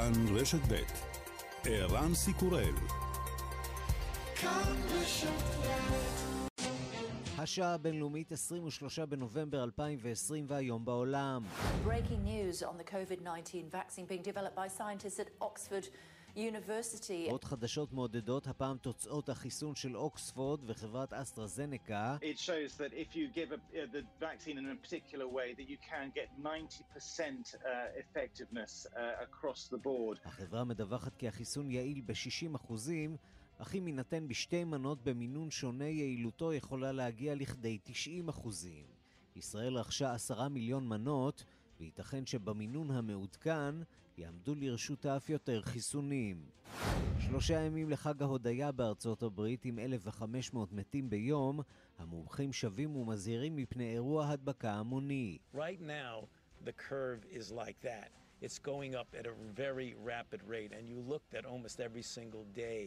כאן רשת ב' ערן סיקורל השעה הבינלאומית 23 בנובמבר 2020 והיום בעולם. Breaking news on the COVID-19 vaccine being developed by scientists at Oxford. עוד חדשות מעודדות, הפעם תוצאות החיסון של אוקספורד וחברת אסטרזנקה. It shows that if you give a, uh, the vaccine in a particular way, that you can get 90% uh, effectiveness uh, across the board. החברה מדווחת כי החיסון יעיל ב-60 אחוזים, אך אם יינתן בשתי מנות במינון שונה, יעילותו יכולה להגיע לכדי 90 אחוזים. ישראל רכשה עשרה מיליון מנות, וייתכן שבמינון המעודכן יעמדו לרשותה אף יותר חיסונים. שלושה ימים לחג ההודיה בארצות הברית עם 1,500 מתים ביום, המומחים שבים ומזהירים מפני אירוע הדבקה המוני. Right now, the curve is like that. It's going up at a very rapid rate, and you looked at almost every single day,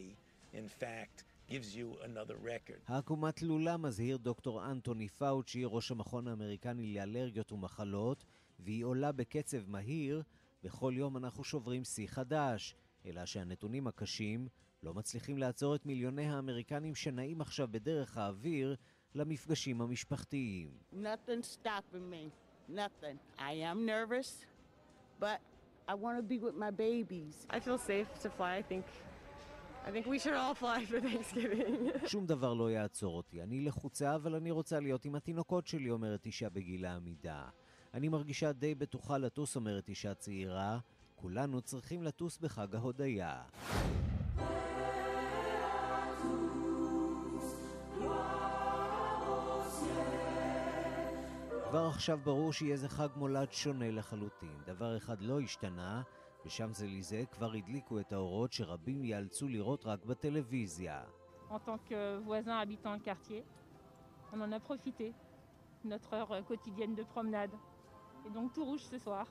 in fact, gives you another record. העקומה תלולה, מזהיר דוקטור אנטוני פאוצ'י, ראש המכון האמריקני לאלרגיות ומחלות, והיא עולה בקצב מהיר, בכל יום אנחנו שוברים שיא חדש, אלא שהנתונים הקשים לא מצליחים לעצור את מיליוני האמריקנים שנעים עכשיו בדרך האוויר למפגשים המשפחתיים. Nothing's stopping me. Nothing. I am nervous, but I want to be with my babies. I feel safe to fly. I think I think we should all fly for Thanksgiving. שום דבר לא יעצור אותי. אני לחוצה, אבל אני רוצה להיות עם התינוקות שלי, אומרת אישה בגיל העמידה. אני מרגישה די בטוחה לטוס, אומרת אישה צעירה. כולנו צריכים לטוס בחג ההודיה. כבר עכשיו ברור שיהיה זה חג מולד שונה לחלוטין. דבר אחד לא השתנה, ושם זה לזה כבר הדליקו את האורות שרבים ייאלצו לראות רק בטלוויזיה. En tant que voisin habitant le. Et donc tout rouge ce soir.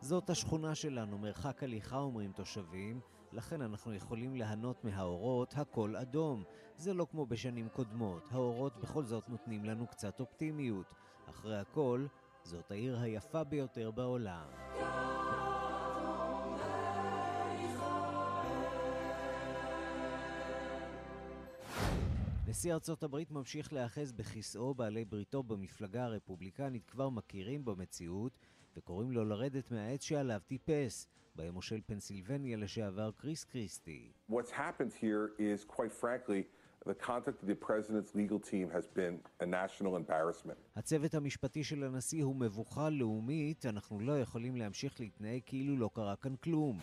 זאת השכונה שלנו, מרחק הליכה אומרים תושבים, לכן אנחנו יכולים ליהנות מהאורות הכל אדום. זה לא כמו בשנים קודמות, האורות בכל זאת נותנים לנו קצת אופטימיות. אחרי הכל, זאת העיר היפה ביותר בעולם. נשיא ארצות הברית ממשיך להיאחז בכיסאו, בעלי בריתו במפלגה הרפובליקנית כבר מכירים במציאות וקוראים לו לרדת מהעץ שעליו טיפס, בהם מושל פנסילבניה לשעבר קריס קריסטי. What's happened here is, quite frankly, the conduct of the president's legal team has been a national embarrassment. הצוות המשפטי של הנשיא הוא מבוכה לאומית, אנחנו לא יכולים להמשיך להתנהג כאילו לא קרה כאן כלום.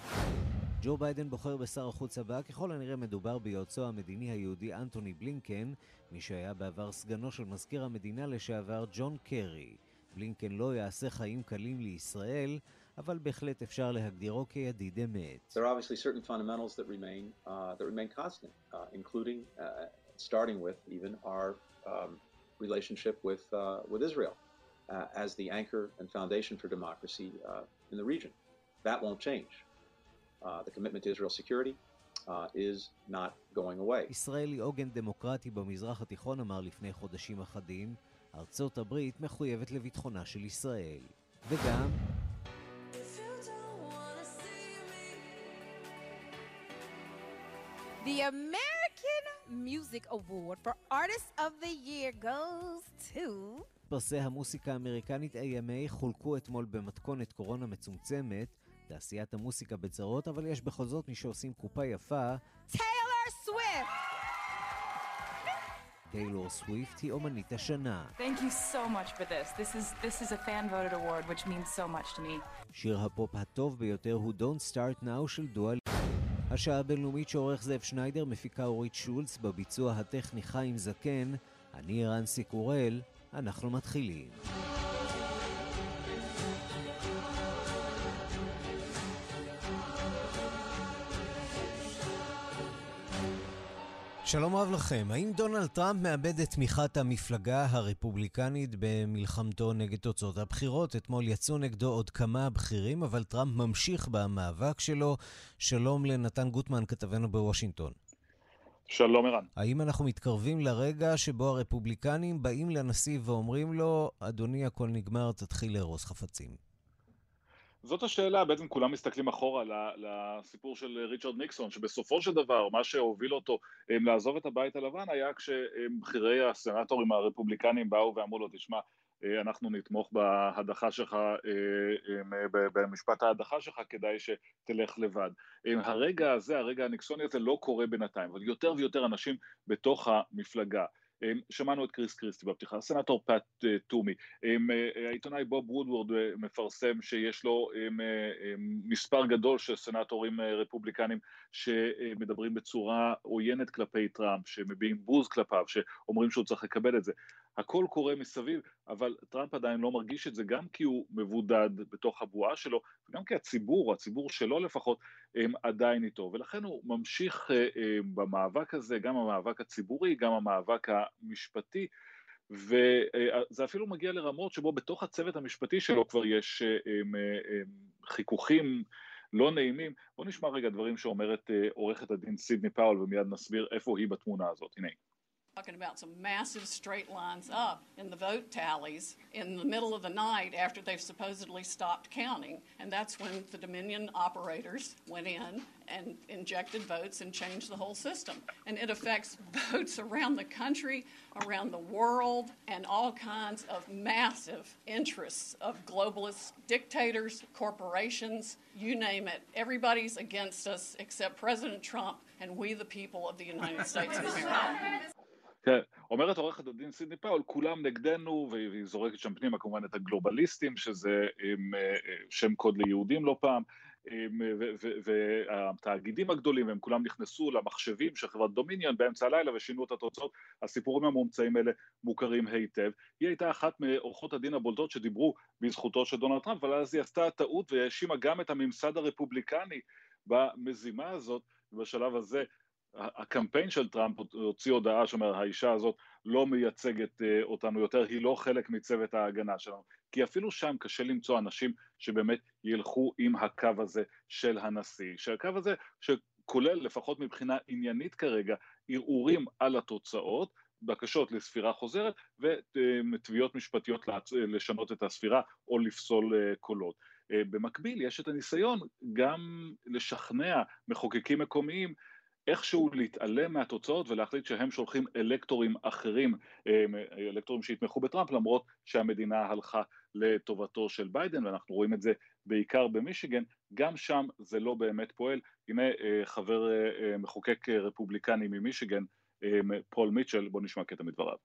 ג'ו ביידן בוחר בשר החוץ הבא, ככל הנראה מדובר ביועצו המדיני היהודי אנטוני בלינקן, מי שהיה בעבר סגנו של מזכיר המדינה לשעבר ג'ון קרי. בלינקן לא יעשה חיים קלים לישראל, אבל בהחלט אפשר להגדירו כידיד אמת. Uh, uh, uh, um, uh, uh, uh. That won't change. Uh, the commitment to Israel's security uh, is not going away. ישראל היא עוגן דמוקרטי במזרח התיכון, אמר לפני חודשים אחדים. ארצות הברית מחויבת לביטחונה של ישראל. וגם... The American Music Award for Artist of the Year goes to... פרסי המוסיקה האמריקנית AMA חולקו אתמול במתכונת קורונה מצומצמת. תעשיית המוסיקה בצרות, אבל יש בכל זאת מי שעושים קופה יפה. טיילור סוויפט! טיילור סוויפט היא אומנית השנה. Thank you so much for this. This is this is a fan voted award which means so much to me. שיר הפופ הטוב ביותר הוא Don't Start Now של דואל. השעה הבינלאומית שעורך זאב שניידר, מפיקה אורית שולץ, בביצוע הטכני חיים זקן, אני רנסי קורל, אנחנו מתחילים. שלום רב לכם. האם דונלד טראמפ מאבד את תמיכת המפלגה הרפובליקנית במלחמתו נגד תוצאות הבחירות? אתמול יצאו נגדו עוד כמה בכירים, אבל טראמפ ממשיך במאבק שלו. שלום לנתן גוטמן, כתבנו בוושינגטון. שלום ערן. האם אנחנו מתקרבים לרגע שבו הרפובליקנים באים לנשיא ואומרים לו, אדוני, הכל נגמר, תתחיל לארוז חפצים? זאת השאלה, בעצם כולם מסתכלים אחורה לסיפור של ריצ'רד ניקסון, שבסופו של דבר מה שהוביל אותו לעזוב את הבית הלבן היה כשבכירי הסנטורים הרפובליקנים באו ואמרו לו, תשמע, אנחנו נתמוך בהדחה שלך, במשפט ההדחה שלך, כדאי שתלך לבד. הרגע הזה, הרגע הניקסוני הזה לא קורה בינתיים, אבל יותר ויותר אנשים בתוך המפלגה שמענו את קריס קריסטי בפתיחה, הסנטור פאט טומי, העיתונאי בוב וודוורד מפרסם שיש לו מספר גדול של סנטורים רפובליקנים שמדברים בצורה עוינת כלפי טראמפ, שמביעים בוז כלפיו, שאומרים שהוא צריך לקבל את זה. הכל קורה מסביב, אבל טראמפ עדיין לא מרגיש את זה, גם כי הוא מבודד בתוך הבועה שלו, וגם כי הציבור, הציבור שלו לפחות, הם עדיין איתו, ולכן הוא ממשיך במאבק הזה, גם המאבק הציבורי, גם המאבק המשפטי, וזה אפילו מגיע לרמות שבו בתוך הצוות המשפטי שלו כבר יש חיכוכים לא נעימים. בואו נשמע רגע דברים שאומרת עורכת הדין סידני פאול, ומיד נסביר איפה היא בתמונה הזאת. הנה. Talking about some massive straight lines up in the vote tallies in the middle of the night after they've supposedly stopped counting. And that's when the Dominion operators went in and injected votes and changed the whole system. And it affects votes around the country, around the world, and all kinds of massive interests of globalists, dictators, corporations, you name it. Everybody's against us except President Trump and we the people of the United States of America. כן, אומרת עורכת הדין סידני פאול, כולם נגדנו, והיא זורקת שם פנימה כמובן את הגלובליסטים, שזה עם, שם קוד ליהודים לא פעם, והתאגידים הגדולים, הם כולם נכנסו למחשבים של חברת דומיניון באמצע הלילה ושינו את התוצאות, הסיפורים המומצאים האלה מוכרים היטב. היא הייתה אחת מעורכות הדין הבולטות שדיברו בזכותו של דונלד טראמפ, אבל אז היא עשתה טעות והאשימה גם את הממסד הרפובליקני במזימה הזאת, ובשלב הזה הקמפיין של טראמפ הוציא הודעה שאומר האישה הזאת לא מייצגת אותנו יותר, היא לא חלק מצוות ההגנה שלנו, כי אפילו שם קשה למצוא אנשים שבאמת ילכו עם הקו הזה של הנשיא, שהקו הזה שכולל לפחות מבחינה עניינית כרגע ערעורים על התוצאות, בקשות לספירה חוזרת ותביעות משפטיות לשנות את הספירה או לפסול קולות. במקביל יש את הניסיון גם לשכנע מחוקקים מקומיים איכשהו להתעלם מהתוצאות ולהחליט שהם שולחים אלקטורים אחרים, אלקטורים שיתמכו בטראמפ, למרות שהמדינה הלכה לטובתו של ביידן, ואנחנו רואים את זה בעיקר במישיגן, גם שם זה לא באמת פועל. הנה חבר מחוקק רפובליקני ממישיגן, פול מיטשל, בואו נשמע קטע מדבריו.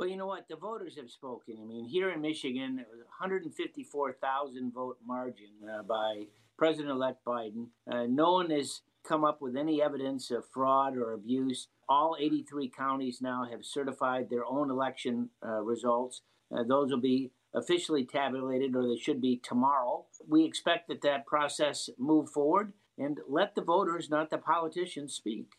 Well, you know what? The voters have spoken. I mean, here in Michigan, it was 154,000 vote margin uh, by President-elect Biden. Uh, no one has come up with any evidence of fraud or abuse. All 83 counties now have certified their own election uh, results. Uh, those will be officially tabulated, or they should be tomorrow. We expect that that process move forward and let the voters, not the politicians, speak.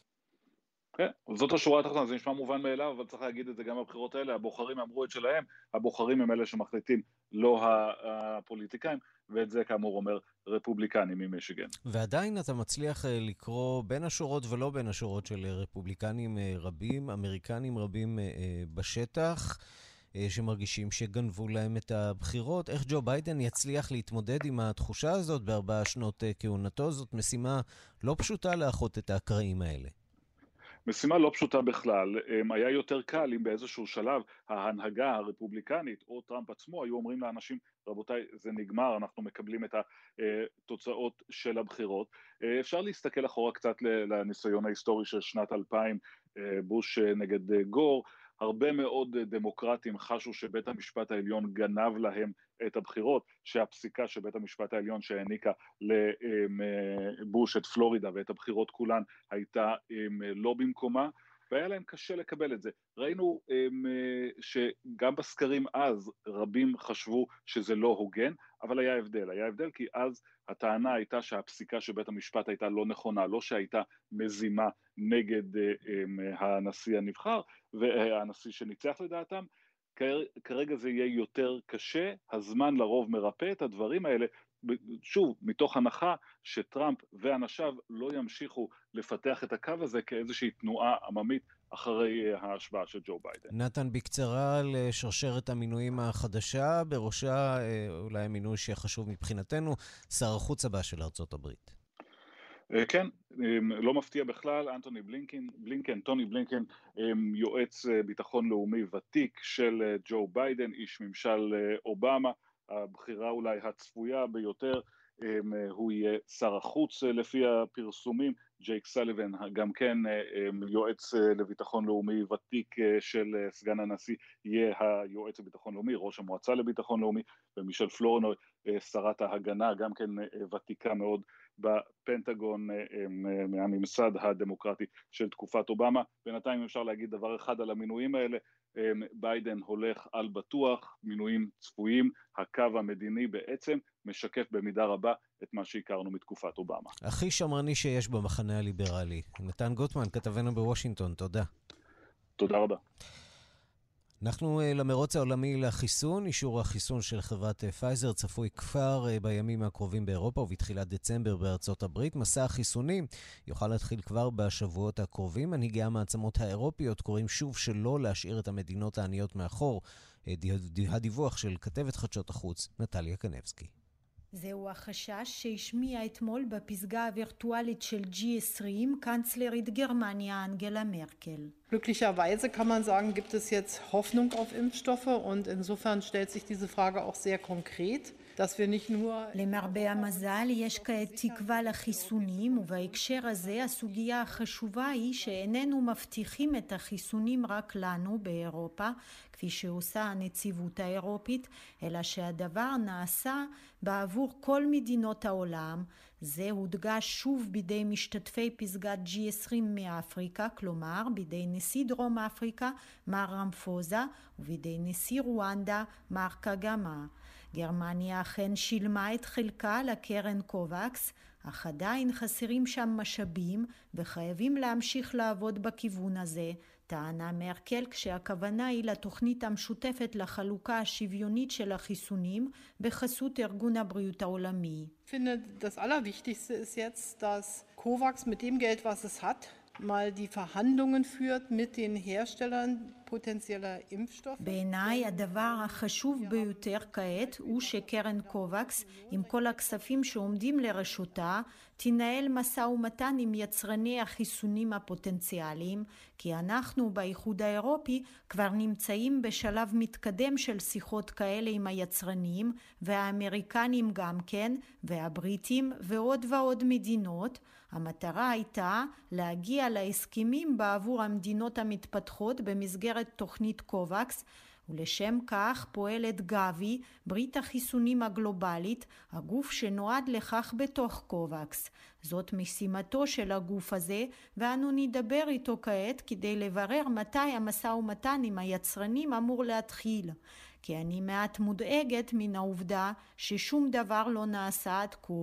כן, זאת השורה התחתונה, זה נשמע מובן מאליו, אבל צריך להגיד את זה גם בבחירות האלה, הבוחרים אמרו את שלהם, הבוחרים הם אלה שמחליטים, לא הפוליטיקאים, ואת זה כאמור אומר רפובליקנים ממישיגן. ועדיין אתה מצליח לקרוא בין השורות ולא בין השורות של רפובליקנים רבים, אמריקנים רבים בשטח. שמרגישים שגנבו להם את הבחירות. איך ג'ו ביידן יצליח להתמודד עם התחושה הזאת בארבע שנות כהונתו? זאת משימה לא פשוטה לאחות את הקרעים האלה. משימה לא פשוטה בכלל, היה יותר קל אם באיזשהו שלב ההנהגה הרפובליקנית או טראמפ עצמו היו אומרים לאנשים רבותיי זה נגמר אנחנו מקבלים את התוצאות של הבחירות. אפשר להסתכל אחורה קצת לניסיון ההיסטורי של שנת 2000 בוש נגד גור הרבה מאוד דמוקרטים חשו שבית המשפט העליון גנב להם את הבחירות, שהפסיקה של בית המשפט העליון שהעניקה לבוש את פלורידה ואת הבחירות כולן הייתה לא במקומה, והיה להם קשה לקבל את זה. ראינו שגם בסקרים אז רבים חשבו שזה לא הוגן, אבל היה הבדל. היה הבדל כי אז הטענה הייתה שהפסיקה של בית המשפט הייתה לא נכונה, לא שהייתה מזימה נגד הנשיא הנבחר והנשיא שניצח לדעתם. כרגע זה יהיה יותר קשה, הזמן לרוב מרפא את הדברים האלה, שוב, מתוך הנחה שטראמפ ואנשיו לא ימשיכו לפתח את הקו הזה כאיזושהי תנועה עממית אחרי ההשבעה של ג'ו ביידן. נתן, בקצרה על שרשרת המינויים החדשה, בראשה אולי המינוי שחשוב מבחינתנו, שר החוץ הבא של ארצות הברית. כן, לא מפתיע בכלל, אנטוני בלינקן, בלינקן, טוני בלינקן, יועץ ביטחון לאומי ותיק של ג'ו ביידן, איש ממשל אובמה, הבחירה אולי הצפויה ביותר, הוא יהיה שר החוץ לפי הפרסומים, ג'ייק סליבן גם כן יועץ לביטחון לאומי ותיק של סגן הנשיא יהיה היועץ לביטחון לאומי, ראש המועצה לביטחון לאומי. ומישל פלורנוי שרת ההגנה גם כן ותיקה מאוד בפנטגון מהממסד הדמוקרטי של תקופת אובמה. בינתיים אפשר להגיד דבר אחד על המינויים האלה, ביידן הולך על בטוח, מינויים צפויים, הקו המדיני בעצם משקף במידה רבה את מה שהכרנו מתקופת אובמה. הכי שמרני שיש במחנה הליברלי. נתן גוטמן, כתבנו בוושינגטון, תודה. תודה רבה. אנחנו למרוץ העולמי לחיסון, אישור החיסון של חברת פייזר צפוי כבר בימים הקרובים באירופה ובתחילת דצמבר בארצות הברית. מסע החיסונים יוכל להתחיל כבר בשבועות הקרובים. מנהיגי המעצמות האירופיות קוראים שוב שלא להשאיר את המדינות העניות מאחור. הדיווח של כתבת חדשות החוץ, נטליה קנבסקי. זהו החשש שהשמיע אתמול בפסגה הווירטואלית של G20 קנצלרית גרמניה אנגלה מרקל. Glücklicherweise kann man sagen, gibt es jetzt Hoffnung auf Impfstoffe und insofern stellt sich diese Frage auch sehr konkret. למרבה המזל, יש כעת תקווה לחיסונים, ובהקשר הזה הסוגיה החשובה היא שאיננו מבטיחים את החיסונים רק לנו באירופה, כפי שעושה הנציבות האירופית, אלא שהדבר נעשה בעבור כל מדינות העולם. זה הודגש שוב בידי משתתפי פסגת G20 מאפריקה, כלומר בידי נשיא דרום אפריקה, מר רמפוזה, ובידי נשיא רואנדה, מר קגמה. גרמניה אכן שילמה את חלקה לקרן קובקס, אך עדיין חסרים שם משאבים וחייבים להמשיך לעבוד בכיוון הזה, טענה מרקל כשהכוונה היא לתוכנית המשותפת לחלוקה השוויונית של החיסונים בחסות ארגון הבריאות העולמי. Ich finde, das Allerwichtigste ist jetzt, dass COVAX mit dem Geld, was es hat, mal die Verhandlungen führt mit den Herstellern בעיניי הדבר החשוב ביותר כעת הוא שקרן קובקס עם כל הכספים שעומדים לרשותה תנהל משא ומתן עם יצרני החיסונים הפוטנציאליים כי אנחנו באיחוד האירופי כבר נמצאים בשלב מתקדם של שיחות כאלה עם היצרנים והאמריקנים גם כן והבריטים ועוד ועוד מדינות המטרה הייתה להגיע להסכמים בעבור המדינות המתפתחות במסגרת תוכנית קובקס ולשם כך פועלת גבי, ברית החיסונים הגלובלית, הגוף שנועד לכך בתוך קובקס. זאת משימתו של הגוף הזה, ואנו נדבר איתו כעת כדי לברר מתי המשא ומתן עם היצרנים אמור להתחיל. כי אני מעט מודאגת מן העובדה ששום דבר לא נעשה עד כה.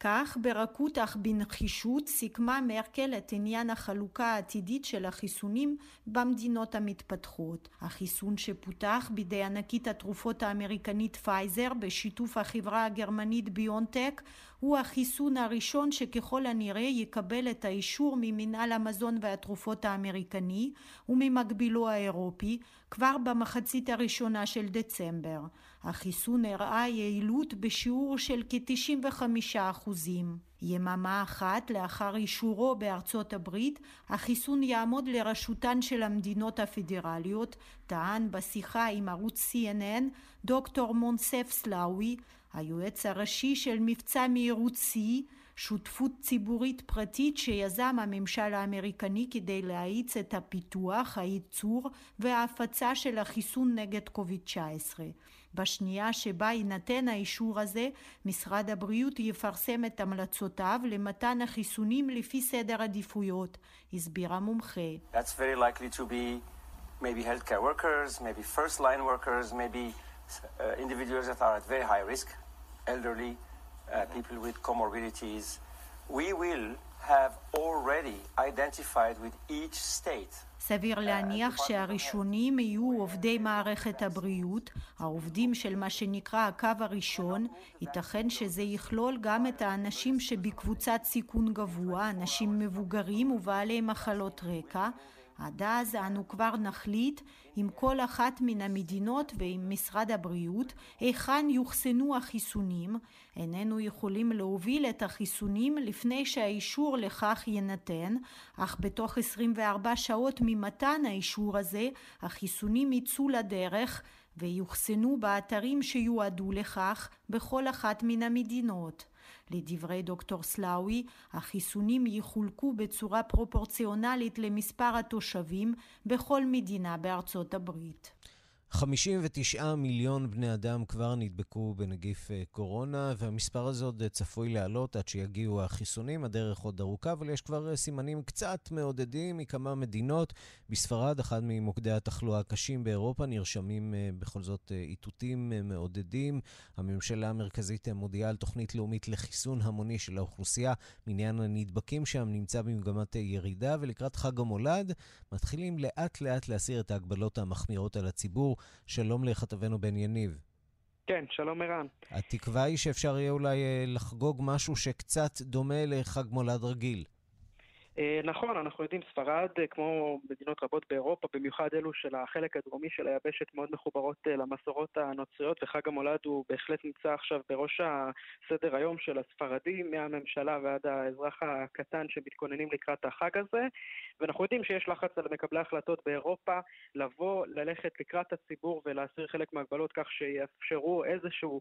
כך ברכות אך בנחישות סיכמה מרקל את עניין החלוקה העתידית של החיסונים במדינות המתפתחות. החיסון שפותח בידי ענקית התרופות האמריקנית פייזר בשיתוף החברה הגרמנית ביונטק הוא החיסון הראשון שככל הנראה יקבל את האישור ממנהל המזון והתרופות האמריקני וממקבילו האירופי כבר במחצית הראשונה של דצמבר. החיסון הראה יעילות בשיעור של כ-95%. יממה אחת לאחר אישורו בארצות הברית, החיסון יעמוד לרשותן של המדינות הפדרליות, טען בשיחה עם ערוץ CNN דוקטור מונסף סלאוי, היועץ הראשי של מבצע מהירות C, שותפות ציבורית פרטית שיזם הממשל האמריקני כדי להאיץ את הפיתוח, הייצור וההפצה של החיסון נגד קוביד-19. בשנייה שבה יינתן האישור הזה, משרד הבריאות יפרסם את המלצותיו למתן החיסונים לפי סדר עדיפויות, הסביר המומחה. That's very likely to be maybe healthcare workers, maybe first line workers, maybe uh, individuals that are at very high risk, elderly, uh, people with comorbidities. We will have already identified with each state סביר להניח שהראשונים יהיו עובדי מערכת הבריאות, העובדים של מה שנקרא הקו הראשון, ייתכן שזה יכלול גם את האנשים שבקבוצת סיכון גבוה, אנשים מבוגרים ובעלי מחלות רקע, עד אז אנו כבר נחליט עם כל אחת מן המדינות ועם משרד הבריאות היכן יוחסנו החיסונים. איננו יכולים להוביל את החיסונים לפני שהאישור לכך יינתן, אך בתוך 24 שעות ממתן האישור הזה החיסונים יצאו לדרך ויוחסנו באתרים שיועדו לכך בכל אחת מן המדינות. לדברי דוקטור סלאוי, החיסונים יחולקו בצורה פרופורציונלית למספר התושבים בכל מדינה בארצות הברית. 59 מיליון בני אדם כבר נדבקו בנגיף אה, קורונה, והמספר הזה עוד אה, צפוי לעלות עד שיגיעו החיסונים. הדרך עוד ארוכה, אבל יש כבר אה, סימנים קצת מעודדים מכמה מדינות. בספרד, אחד ממוקדי התחלואה הקשים באירופה, נרשמים בכל זאת איתותים מעודדים. הממשלה המרכזית מודיעה על תוכנית לאומית לחיסון המוני של האוכלוסייה. מניין הנדבקים שם נמצא במגמת ירידה, ולקראת חג המולד מתחילים לאט לאט להסיר את ההגבלות המחמירות על הציבור. שלום לכתבנו בן יניב. כן, שלום ערן. התקווה היא שאפשר יהיה אולי אה, לחגוג משהו שקצת דומה לחג מולד רגיל. אה, נכון, אנחנו יודעים, ספרד, אה, כמו מדינות רבות באירופה, במיוחד אלו של החלק הדרומי של היבשת, מאוד מחוברות אה, למסורות הנוצריות, וחג המולד הוא בהחלט נמצא עכשיו בראש הסדר היום של הספרדים, מהממשלה ועד האזרח הקטן שמתכוננים לקראת החג הזה. ואנחנו יודעים שיש לחץ על מקבלי ההחלטות באירופה לבוא, ללכת לקראת הציבור ולהסיר חלק מהגבלות כך שיאפשרו איזשהו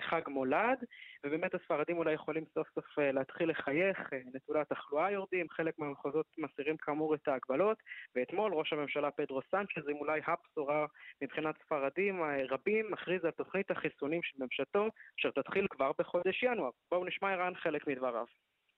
חג מולד, ובאמת הספרדים אולי יכולים סוף סוף להתחיל לחייך, נתוני התחלואה יורדים, חלק חלק מהמחוזות מסירים כאמור את ההגבלות, ואתמול ראש הממשלה פדרו סנצ'ז, עם אולי הבשורה מבחינת ספרדים רבים, מכריז על תוכנית החיסונים של ממשלתו, אשר תתחיל כבר בחודש ינואר. בואו נשמע ערן חלק מדבריו.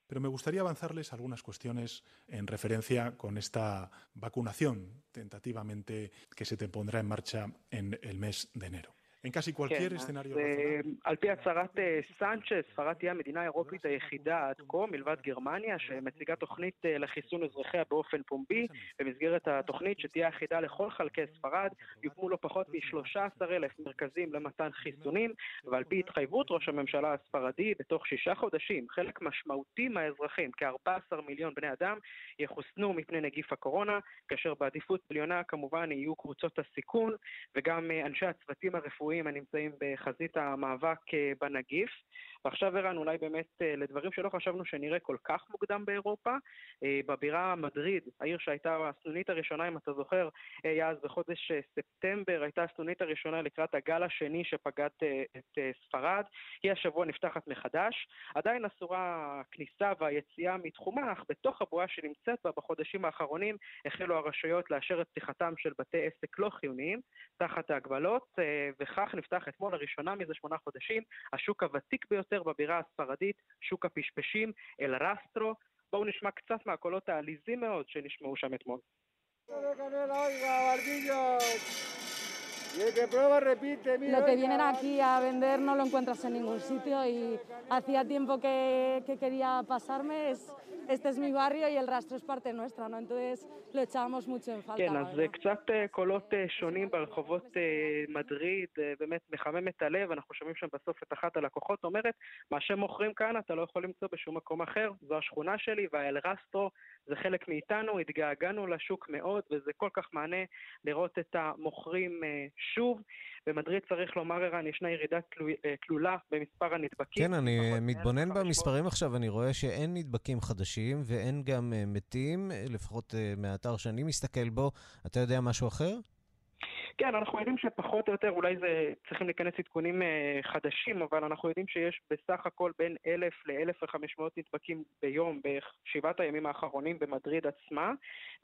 Pero me gustaría avanzarles algunas cuestiones en referencia con esta vacunación tentativamente que se te pondrá en marcha en el mes de enero. En casi cualquier כן, escenario אז, על פי הצהרת סנצ'ס, ספרד תהיה המדינה האירופית היחידה עד כה, מלבד גרמניה, שמציגה תוכנית לחיסון אזרחיה באופן פומבי. במסגרת התוכנית, שתהיה אחידה לכל חלקי ספרד, יוקמו לא פחות מ-13,000 מרכזים למתן חיסונים, ועל פי התחייבות ראש הממשלה הספרדי, בתוך שישה חודשים, חלק משמעותי מהאזרחים, כ-14 מיליון בני אדם, יחוסנו מפני נגיף הקורונה, כאשר בעדיפות עליונה כמובן יהיו קבוצות הסיכון, וגם אנשי הצוותים הרפואיים הרפואיים הנמצאים בחזית המאבק אה, בנגיף. ועכשיו ערן, אולי באמת אה, לדברים שלא חשבנו שנראה כל כך מוקדם באירופה, אה, בבירה מדריד, העיר שהייתה הסנונית הראשונה, אם אתה זוכר, היה אז בחודש ספטמבר, הייתה הסנונית הראשונה לקראת הגל השני שפגד את ספרד, היא השבוע נפתחת מחדש. עדיין אסורה הכניסה והיציאה מתחומה, אך בתוך הבועה שנמצאת בה בחודשים האחרונים החלו הרשויות לאשר את פתיחתם של בתי עסק לא חיוניים תחת ההגבלות, וכך כך נפתח אתמול לראשונה מזה שמונה חודשים השוק הוותיק ביותר בבירה הספרדית, שוק הפשפשים, אל רסטרו. בואו נשמע קצת מהקולות העליזים מאוד שנשמעו שם אתמול. Lo que vienen aquí a vender no lo encuentras en ningún sitio y hacía tiempo que, que quería pasarme. Es, este es mi barrio y el rastro es parte nuestra, ¿no? Entonces lo echábamos mucho en falta. כן, אז זה קצת קולות שונים ברחובות מדריד, באמת מחמם את הלב, אנחנו שומעים שם בסוף את אחת הלקוחות אומרת, מה שמוכרים כאן אתה לא יכול למצוא בשום מקום אחר, זו השכונה שלי והאל רסטרו זה חלק מאיתנו, התגעגענו לשוק מאוד וזה כל כך מענה לראות את המוכרים שוב. במדריד צריך לומר, ערן, ישנה ירידה תלולה במספר הנדבקים. כן, אני מתבונן במספרים עכשיו, אני רואה שאין נדבקים חדשים ואין גם מתים, לפחות מהאתר שאני מסתכל בו. אתה יודע משהו אחר? כן, אנחנו יודעים שפחות או יותר, אולי זה צריכים להיכנס עדכונים אה, חדשים, אבל אנחנו יודעים שיש בסך הכל בין 1,000 ל-1,500 נדבקים ביום בשבעת הימים האחרונים במדריד עצמה,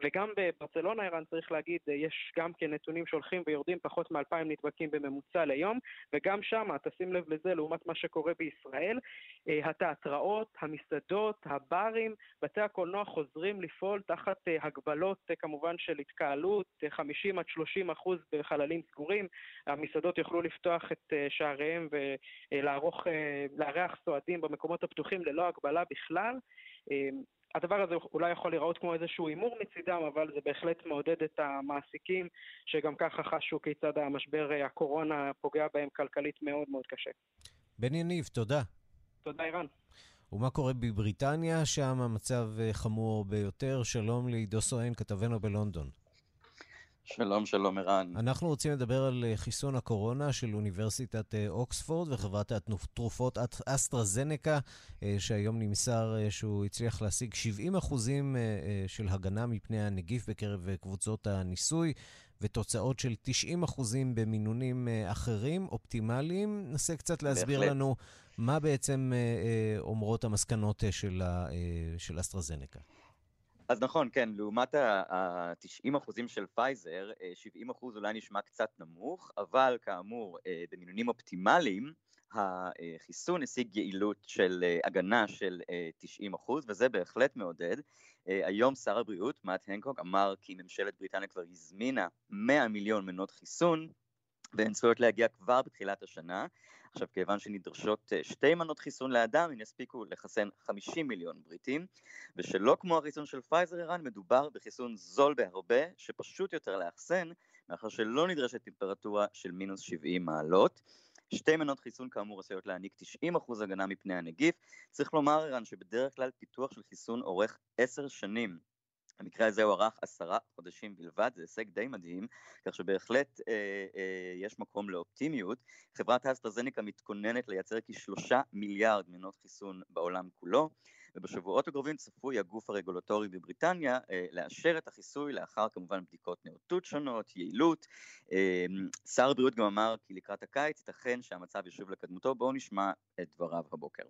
וגם בברצלונה, ערן, צריך להגיד, אה, יש גם כן נתונים שהולכים ויורדים, פחות מ-2,000 נדבקים בממוצע ליום, וגם שם, תשים לב לזה, לעומת מה שקורה בישראל, אה, התיאטראות, המסעדות, הברים, בתי הקולנוע חוזרים לפעול תחת הגבלות, כמובן, של התקהלות, 50 עד 30 אחוז בחללים סגורים. המסעדות יוכלו לפתוח את אה, שעריהם ולארח אה, סועדים במקומות הפתוחים ללא הגבלה בכלל. אה, הדבר הזה אולי יכול להיראות כמו איזשהו הימור מצידם, אבל זה בהחלט מעודד את המעסיקים, שגם ככה חשו כיצד המשבר הקורונה פוגע בהם כלכלית מאוד מאוד קשה. בן יניב, תודה. תודה, ערן. ומה קורה בבריטניה? שם המצב חמור ביותר. שלום לעידו סואן, כתבנו בלונדון. שלום, שלום, ערן. אנחנו רוצים לדבר על חיסון הקורונה של אוניברסיטת אוקספורד וחברת התרופות אסטרזנקה, שהיום נמסר שהוא הצליח להשיג 70 אחוזים של הגנה מפני הנגיף בקרב קבוצות הניסוי. ותוצאות של 90 אחוזים במינונים אחרים, אופטימליים. נסה קצת להסביר בהחלט. לנו מה בעצם אומרות המסקנות של, של אסטרזנקה. אז נכון, כן, לעומת ה-90 אחוזים של פייזר, 70 אחוז אולי נשמע קצת נמוך, אבל כאמור, במינונים אופטימליים, החיסון השיג יעילות של הגנה של 90 אחוז, וזה בהחלט מעודד. היום שר הבריאות, מאט הנקוק, אמר כי ממשלת בריטניה כבר הזמינה 100 מיליון מנות חיסון, והן צפויות להגיע כבר בתחילת השנה. עכשיו, כיוון שנדרשות שתי מנות חיסון לאדם, הם יספיקו לחסן 50 מיליון בריטים, ושלא כמו החיסון של פייזר, ערן, מדובר בחיסון זול בהרבה, שפשוט יותר לאחסן, מאחר שלא נדרשת טמפרטורה של מינוס 70 מעלות. שתי מנות חיסון כאמור עשויות להעניק 90% הגנה מפני הנגיף. צריך לומר, ערן, שבדרך כלל פיתוח של חיסון אורך 10 שנים. המקרה הזה הוא ארך עשרה חודשים בלבד, זה הישג די מדהים, כך שבהחלט אה, אה, יש מקום לאופטימיות. חברת האסטרזניקה מתכוננת לייצר כשלושה מיליארד מנות חיסון בעולם כולו, ובשבועות הקרובים צפוי הגוף הרגולטורי בבריטניה אה, לאשר את החיסוי לאחר כמובן בדיקות נאותות שונות, יעילות. אה, שר הבריאות גם אמר כי לקראת הקיץ ייתכן שהמצב ישוב לקדמותו, בואו נשמע את דבריו הבוקר.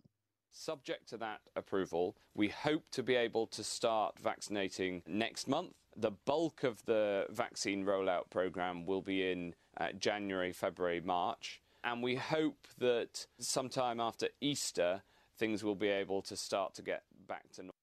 Subject to that approval, we hope to be able to start vaccinating next month. The bulk of the vaccine rollout program will be in uh, January, February, March. And we hope that sometime after Easter, things will be able to start to get back to normal.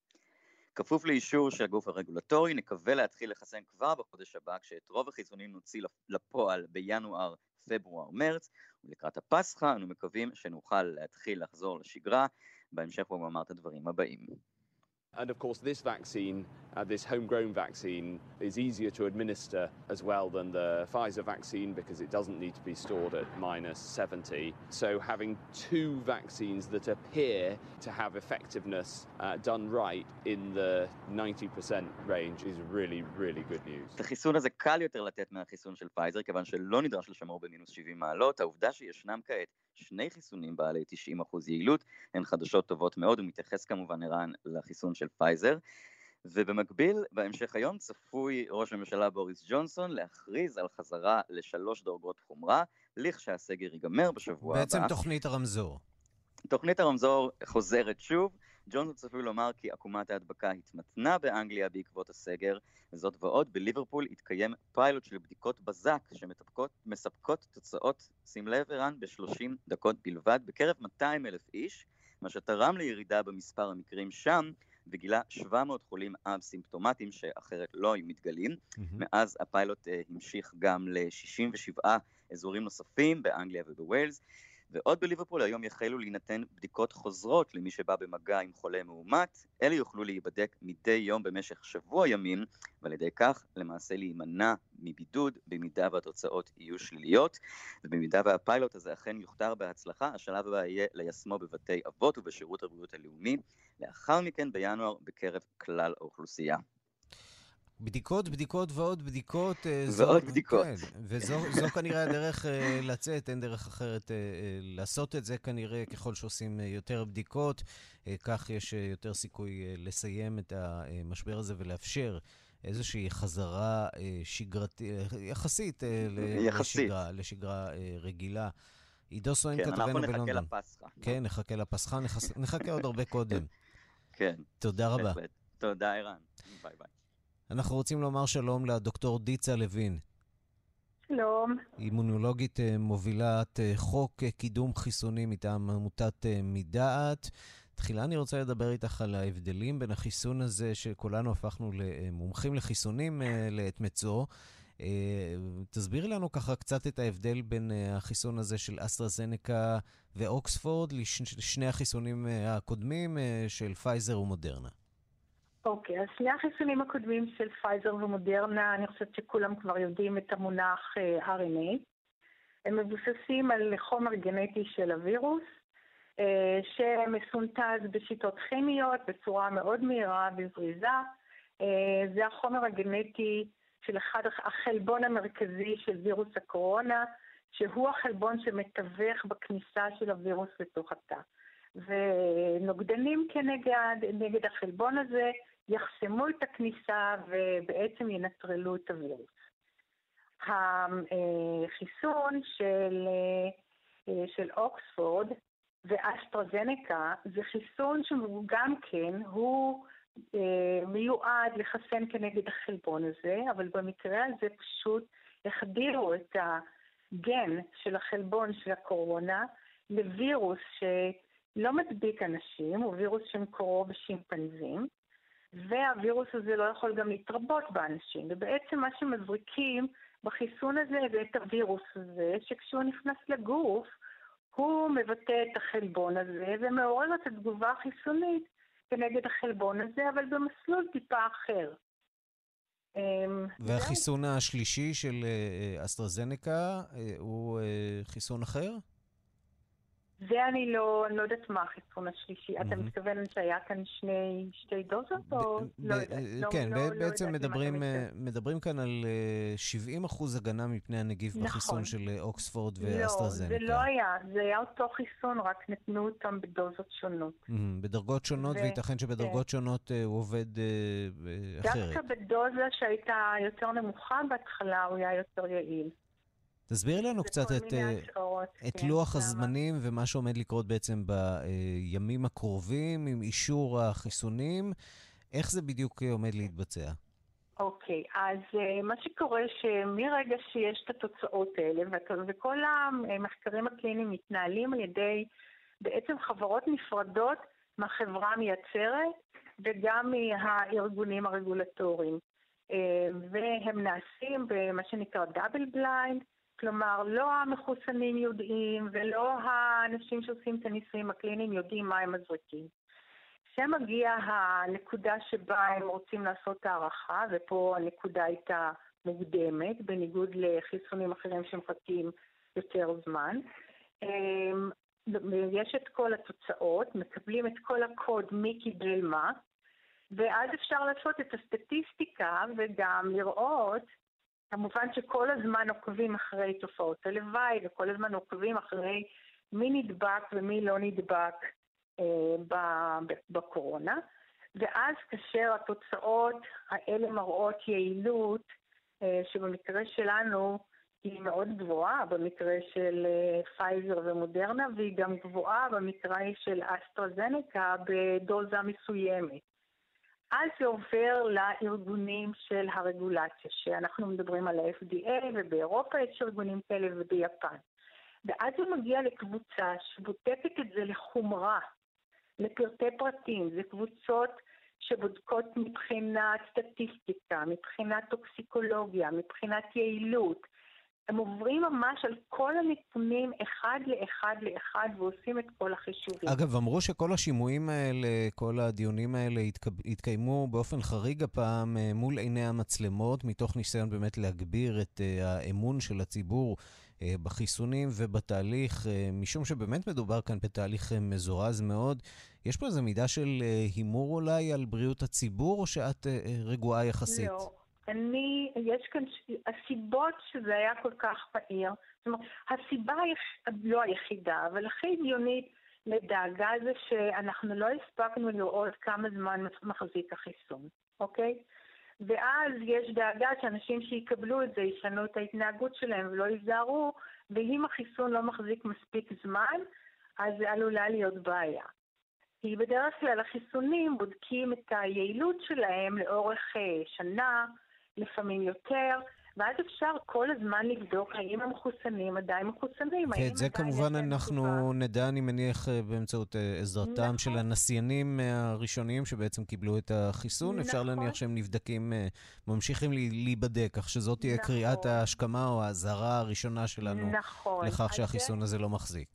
כפוף לאישור של הגוף הרגולטורי, נקווה להתחיל לחסן כבר בחודש הבא, כשאת רוב החיסונים נוציא לפועל בינואר, פברואר, מרץ, ולקראת הפסחא אנו מקווים שנוכל להתחיל לחזור לשגרה. בהמשך הוא אמר את הדברים הבאים. And of course, this vaccine, uh, this homegrown vaccine, is easier to administer as well than the Pfizer vaccine because it doesn't need to be stored at minus 70. So, having two vaccines that appear to have effectiveness uh, done right in the 90% range is really, really good news. את החיסון הזה קל יותר לתת מהחיסון של פייזר, כיוון שלא נדרש לשמור במינוס 70 מעלות. העובדה שישנם כעת שני חיסונים בעלי 90% יעילות הן חדשות טובות מאוד, הוא מתייחס כמובן ערן לחיסון של פייזר. ובמקביל, בהמשך היום צפוי ראש הממשלה בוריס ג'ונסון להכריז על חזרה לשלוש דרגות חומרה, לכשהסגר ייגמר בשבוע בעצם הבא. בעצם תוכנית הרמזור. תוכנית הרמזור חוזרת שוב. ג'ונסון צפוי לומר כי עקומת ההדבקה התמתנה באנגליה בעקבות הסגר, וזאת ועוד, בליברפול התקיים פיילוט של בדיקות בזק שמספקות תוצאות, שים לב ערן, ב-30 דקות בלבד, בקרב 200 אלף איש, מה שתרם לירידה במספר המקרים שם, וגילה 700 חולים אב-סימפטומטיים שאחרת לא היו מתגלים. Mm-hmm. מאז הפיילוט uh, המשיך גם ל-67 אזורים נוספים באנגליה ובווילס. ועוד בליברפול היום יחלו להינתן בדיקות חוזרות למי שבא במגע עם חולה מאומת. אלה יוכלו להיבדק מדי יום במשך שבוע ימים, ועל ידי כך למעשה להימנע מבידוד במידה והתוצאות יהיו שליליות. ובמידה והפיילוט הזה אכן יוכתר בהצלחה, השלב הבא יהיה ליישמו בבתי אבות ובשירות הבריאות הלאומי. לאחר מכן בינואר בקרב כלל האוכלוסייה. בדיקות, בדיקות ועוד בדיקות. ועוד זו, בדיקות. כן, וזו כנראה הדרך לצאת, אין דרך אחרת לעשות את זה כנראה, ככל שעושים יותר בדיקות, כך יש יותר סיכוי לסיים את המשבר הזה ולאפשר איזושהי חזרה שגרתית, יחסית, יחסית. לשגרה, לשגרה רגילה. עידו סואן כן, כתבנו בלונדון. כן, אנחנו נחכה לפסחא. כן, נחכה לפסחא, נחכה עוד הרבה קודם. כן. תודה רבה. תודה, ערן. ביי ביי. אנחנו רוצים לומר שלום לדוקטור דיצה לוין. שלום. אימונולוגית מובילת חוק קידום חיסונים מטעם עמותת מדעת. תחילה אני רוצה לדבר איתך על ההבדלים בין החיסון הזה, שכולנו הפכנו למומחים לחיסונים לעת מצוא. תסבירי לנו ככה קצת את ההבדל בין החיסון הזה של אסטרזנקה ואוקספורד לשני החיסונים הקודמים של פייזר ומודרנה. אוקיי, אז שני החיסונים הקודמים של פייזר ומודרנה, אני חושבת שכולם כבר יודעים את המונח אה, RNA. הם מבוססים על חומר גנטי של הווירוס, אה, שמסונטז בשיטות כימיות בצורה מאוד מהירה וזריזה. Uh, זה החומר הגנטי של אחד החלבון המרכזי של וירוס הקורונה, שהוא החלבון שמתווך בכניסה של הווירוס לתוך התא. ונוגדנים כנגד נגד החלבון הזה יחסמו את הכניסה ובעצם ינטרלו את הווירוס. החיסון של, של אוקספורד ואסטרזנקה זה חיסון שגם כן הוא אה, מיועד לחסן כנגד החלבון הזה, אבל במקרה הזה פשוט החדירו את הגן של החלבון של הקורונה לווירוס שלא מדביק אנשים, הוא וירוס שמקורו בשימפנזים, והווירוס הזה לא יכול גם להתרבות באנשים, ובעצם מה שמזריקים בחיסון הזה זה את הווירוס הזה, שכשהוא נכנס לגוף, הוא מבטא את החלבון הזה ומעורר את התגובה החיסונית כנגד החלבון הזה, אבל במסלול טיפה אחר. אמ, והחיסון השלישי של אה, אה, אסטרזנקה אה, הוא חיסון אחר? זה אני לא, אני לא יודעת מה החיסון השלישי. אתה מתכוון שהיה כאן שני, שתי דוזות או לא יודעת? לא, כן, לא, בעצם לא מדברים, מדברים כאן על 70 אחוז הגנה מפני הנגיף נכון. בחיסון של אוקספורד ואסטרזנקה. לא, זה לא היה, זה היה אותו חיסון, רק נתנו אותם בדוזות שונות. בדרגות שונות. וייתכן שבדרגות כן. שונות הוא עובד אחרת. דווקא בדוזה שהייתה יותר נמוכה בהתחלה, הוא היה יותר יעיל. תסביר לנו קצת את, אה, את כן, לוח הזמנים ומה שעומד לקרות בעצם בימים הקרובים עם אישור החיסונים. איך זה בדיוק עומד להתבצע? אוקיי, okay, אז uh, מה שקורה שמרגע שיש את התוצאות האלה, וכל המחקרים הקליניים מתנהלים על ידי בעצם חברות נפרדות מהחברה המייצרת וגם מהארגונים הרגולטוריים. Uh, והם נעשים במה שנקרא דאבל בליינד, כלומר, לא המחוסנים יודעים ולא האנשים שעושים את הניסויים הקליניים יודעים מה הם מזריקים. כשמגיעה הנקודה שבה הם רוצים לעשות הערכה, ופה הנקודה הייתה מוקדמת, בניגוד לחיסונים אחרים שמחכים יותר זמן, אמ, יש את כל התוצאות, מקבלים את כל הקוד מי קיבל מה, ואז אפשר לעשות את הסטטיסטיקה וגם לראות כמובן שכל הזמן עוקבים אחרי תופעות הלוואי וכל הזמן עוקבים אחרי מי נדבק ומי לא נדבק אה, בקורונה. ואז כאשר התוצאות האלה מראות יעילות, אה, שבמקרה שלנו היא מאוד גבוהה, במקרה של אה, פייזר ומודרנה, והיא גם גבוהה במקרה של אסטרזנקה בדוזה מסוימת. אז זה עובר לארגונים של הרגולציה, שאנחנו מדברים על ה-FDA ובאירופה יש ארגונים כאלה וביפן. ואז זה מגיע לקבוצה שבודקת את זה לחומרה, לפרטי פרטים. זה קבוצות שבודקות מבחינת סטטיסטיקה, מבחינת טוקסיקולוגיה, מבחינת יעילות, הם עוברים ממש על כל הנתונים אחד לאחד לאחד ועושים את כל החישובים. אגב, אמרו שכל השימועים האלה, כל הדיונים האלה התקיימו באופן חריג הפעם אה, מול עיני המצלמות, מתוך ניסיון באמת להגביר את אה, האמון של הציבור אה, בחיסונים ובתהליך, משום שבאמת מדובר כאן בתהליך מזורז מאוד. יש פה איזו מידה של הימור אולי על בריאות הציבור, או שאת רגועה יחסית? לא. אני, יש כאן, הסיבות שזה היה כל כך מהיר, זאת אומרת, הסיבה לא היחידה, אבל הכי הגיונית לדאגה זה שאנחנו לא הספקנו לראות כמה זמן מחזיק החיסון, אוקיי? ואז יש דאגה שאנשים שיקבלו את זה ישנו את ההתנהגות שלהם ולא ייזהרו, ואם החיסון לא מחזיק מספיק זמן, אז זה עלולה להיות בעיה. כי בדרך כלל החיסונים בודקים את היעילות שלהם לאורך אה, שנה, לפעמים יותר, ואז אפשר כל הזמן לבדוק האם המחוסנים עדיין מחוסנים. כן, זה כמובן אנחנו תגובה. נדע, אני מניח, אה, באמצעות אה, עזרתם נכון. של הנסיינים הראשוניים שבעצם קיבלו את החיסון. נכון. אפשר להניח שהם נבדקים, אה, ממשיכים להיבדק, כך שזאת תהיה נכון. קריאת ההשכמה או האזהרה הראשונה שלנו נכון. לכך שהחיסון הזה לא מחזיק.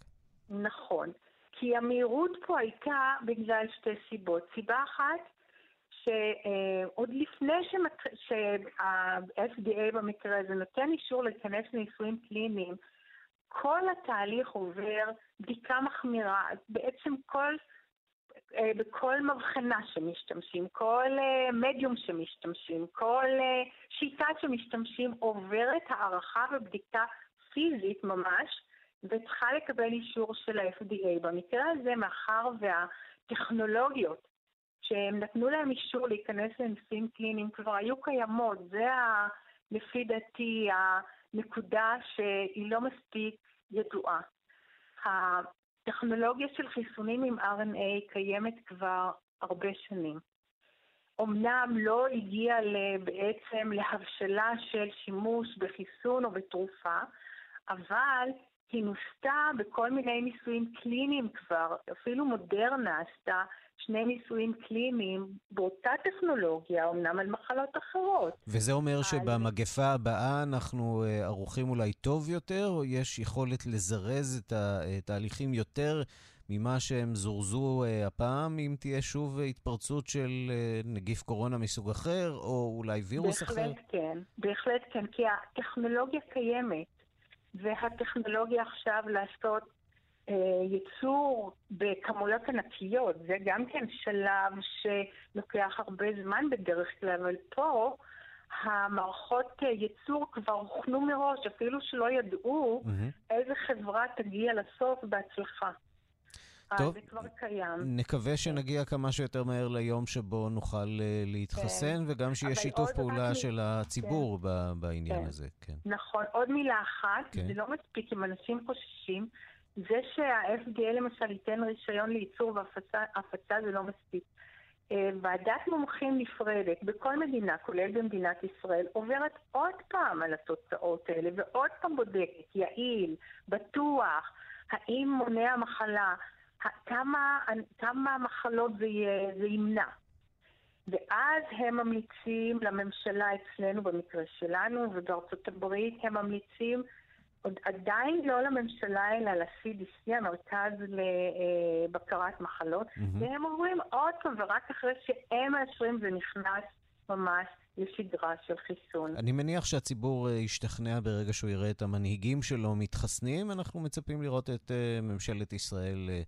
נכון. כי המהירות פה הייתה בגלל שתי סיבות. סיבה אחת, שעוד לפני שה-FDA במקרה הזה נותן אישור להיכנס לניסויים קליניים, כל התהליך עובר בדיקה מחמירה. בעצם כל, אה, בכל מבחנה שמשתמשים, כל מדיום שמשתמשים, כל שיטה שמשתמשים עוברת הערכה ובדיקה פיזית ממש, וצריכה לקבל אישור של ה-FDA. במקרה הזה, מאחר והטכנולוגיות שהם נתנו להם אישור להיכנס לניסויים קליניים כבר היו קיימות, זה ה, לפי דעתי הנקודה שהיא לא מספיק ידועה. הטכנולוגיה של חיסונים עם RNA קיימת כבר הרבה שנים. אמנם לא הגיעה בעצם להבשלה של שימוש בחיסון או בתרופה, אבל היא נוסתה בכל מיני ניסויים קליניים כבר, אפילו מודרנה עשתה שני ניסויים קליניים באותה טכנולוגיה, אמנם על מחלות אחרות. וזה אומר שבמגפה הבאה אנחנו אה, ערוכים אולי טוב יותר, או יש יכולת לזרז את התהליכים יותר ממה שהם זורזו אה, הפעם, אם תהיה שוב התפרצות של אה, נגיף קורונה מסוג אחר, או אולי וירוס בהחלט אחר? בהחלט כן, בהחלט כן, כי הטכנולוגיה קיימת, והטכנולוגיה עכשיו לעשות ייצור בכמויות ענקיות, זה גם כן שלב שלוקח הרבה זמן בדרך כלל, אבל פה המערכות אה, ייצור כבר הוכנו מראש, אפילו שלא ידעו mm-hmm. איזה חברה תגיע לסוף בהצלחה. אה, טוב, זה כבר קיים. נקווה שנגיע כמה שיותר מהר ליום שבו נוכל uh, להתחסן, כן. וגם שיהיה שיתוף פעולה. של הציבור כן. בעניין כן. הזה. כן. נכון. עוד מילה אחת, כן. זה לא מספיק אם אנשים חוששים. זה שה-FDA למשל ייתן רישיון לייצור והפצה זה לא מספיק. אה, ועדת מומחים נפרדת בכל מדינה, כולל במדינת ישראל, עוברת עוד פעם על התוצאות האלה ועוד פעם בודקת, יעיל, בטוח, האם מונע מחלה, כמה, כמה מחלות זה, זה ימנע. ואז הם ממליצים לממשלה אצלנו, במקרה שלנו, ובארצות הברית הם ממליצים עוד עדיין לא לממשלה, אלא ל-CDC, המרכז לבקרת מחלות, mm-hmm. והם אומרים עוד פעם, ורק אחרי שהם מאשרים זה נכנס ממש לשגרה של חיסון. אני מניח שהציבור אה, ישתכנע ברגע שהוא יראה את המנהיגים שלו מתחסנים. אנחנו מצפים לראות את uh, ממשלת ישראל uh,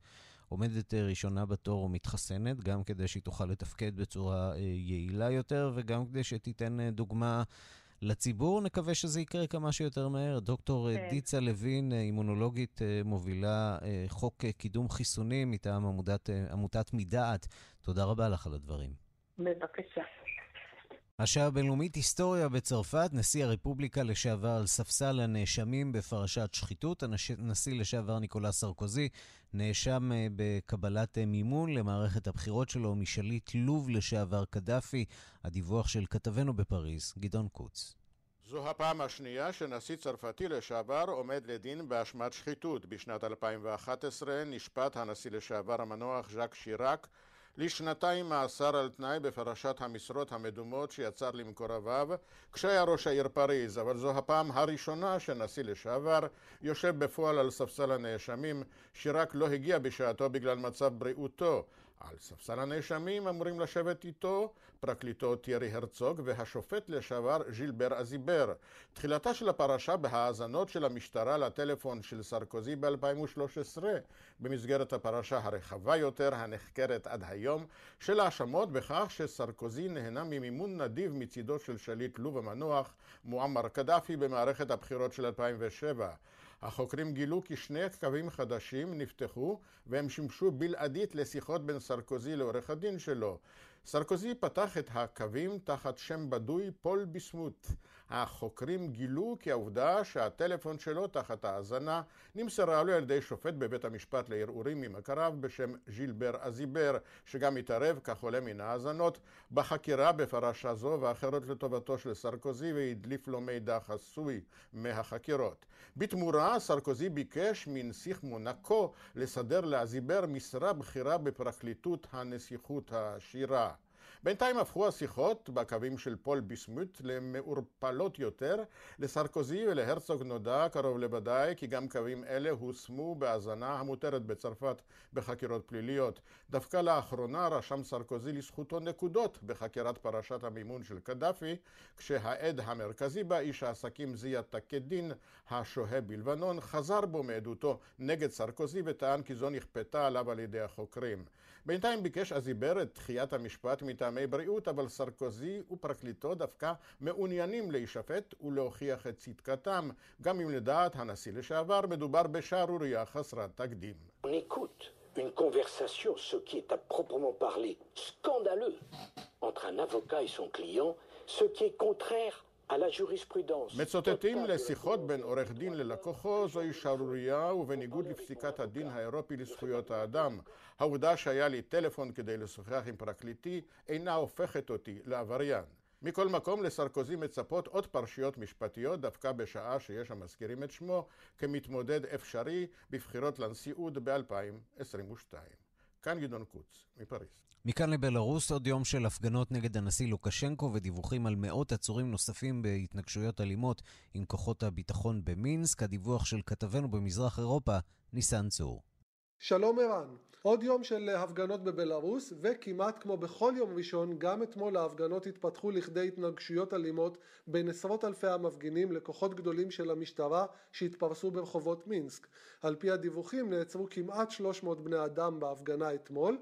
עומדת ראשונה בתור ומתחסנת, גם כדי שהיא תוכל לתפקד בצורה יעילה יותר, וגם כדי שתיתן דוגמה... לציבור. נקווה שזה יקרה כמה שיותר מהר. דוקטור כן. דיצה לוין, אימונולוגית מובילה חוק קידום חיסונים מטעם עמודת, עמותת מדעת. תודה רבה לך על הדברים. בבקשה. השעה הבינלאומית היסטוריה בצרפת, נשיא הרפובליקה לשעבר על ספסל הנאשמים בפרשת שחיתות, הנשיא לשעבר ניקולא סרקוזי נאשם אה, בקבלת אה, מימון למערכת הבחירות שלו משליט לוב לשעבר קדאפי. הדיווח של כתבנו בפריז, גדעון קוץ. זו הפעם השנייה שנשיא צרפתי לשעבר עומד לדין באשמת שחיתות. בשנת 2011 נשפט הנשיא לשעבר המנוח ז'אק שיראק לשנתיים מאסר על תנאי בפרשת המשרות המדומות שיצר למקורביו. כשהיה ראש העיר פריז, אבל זו הפעם הראשונה שנשיא לשעבר יושב בפועל על ספסל הנאשמים שרק לא הגיע בשעתו בגלל מצב בריאותו על ספסל הנאשמים אמורים לשבת איתו פרקליטו טיירי הרצוג והשופט לשעבר ז'ילבר אזיבר. תחילתה של הפרשה בהאזנות של המשטרה לטלפון של סרקוזי ב-2013 במסגרת הפרשה הרחבה יותר הנחקרת עד היום של האשמות בכך שסרקוזי נהנה ממימון נדיב מצידו של שליט לוב המנוח מועמר קדאפי במערכת הבחירות של 2007. החוקרים גילו כי שני קווים חדשים נפתחו והם שימשו בלעדית לשיחות בין סרקוזי לעורך הדין שלו. סרקוזי פתח את הקווים תחת שם בדוי פול ביסמוט. החוקרים גילו כי העובדה שהטלפון שלו תחת האזנה נמסרה לו על ידי שופט בבית המשפט לערעורים ממכריו בשם ז'ילבר אזיבר, שגם התערב, כך עולה מן האזנות, בחקירה בפרשה זו ואחרות לטובתו של סרקוזי והדליף לו מידע חסוי מהחקירות. בתמורה סרקוזי ביקש מנסיך מונקו לסדר לאזיבר משרה בכירה בפרקליטות הנסיכות העשירה. בינתיים הפכו השיחות בקווים של פול ביסמוט למעורפלות יותר. לסרקוזי ולהרצוג נודע קרוב לוודאי כי גם קווים אלה הושמו בהאזנה המותרת בצרפת בחקירות פליליות. דווקא לאחרונה רשם סרקוזי לזכותו נקודות בחקירת פרשת המימון של קדאפי, כשהעד המרכזי בה, איש העסקים זיאד תקדין, השוהה בלבנון, חזר בו מעדותו נגד סרקוזי וטען כי זו נכפתה עליו על ידי החוקרים. בינתיים ביקש אזיבר את דחיית המשפט מטעמי בריאות, אבל סרקוזי ופרקליטו דווקא מעוניינים להישפט ולהוכיח את צדקתם, גם אם לדעת הנשיא לשעבר מדובר בשערורייה חסרת תקדים. une conversation, ce qui est à proprement parler scandaleux, entre un avocat et son client, ce qui est contraire מצוטטים לשיחות בין עורך דין ללקוחו זוהי שערורייה ובניגוד לפסיקת הדין האירופי לזכויות האדם. העובדה שהיה לי טלפון כדי לשוחח עם פרקליטי אינה הופכת אותי לעבריין. מכל מקום לסרקוזי מצפות עוד פרשיות משפטיות דווקא בשעה שיש המזכירים את שמו כמתמודד אפשרי בבחירות לנשיאות ב-2022. כאן גדעון קוץ, מפריז. מכאן לבלארוס עוד יום של הפגנות נגד הנשיא לוקשנקו ודיווחים על מאות עצורים נוספים בהתנגשויות אלימות עם כוחות הביטחון במינסק. הדיווח של כתבנו במזרח אירופה, ניסן צור. שלום ערן, עוד יום של הפגנות בבלארוס וכמעט כמו בכל יום ראשון גם אתמול ההפגנות התפתחו לכדי התנגשויות אלימות בין עשרות אלפי המפגינים לכוחות גדולים של המשטרה שהתפרסו ברחובות מינסק. על פי הדיווחים נעצרו כמעט 300 בני אדם בהפגנה אתמול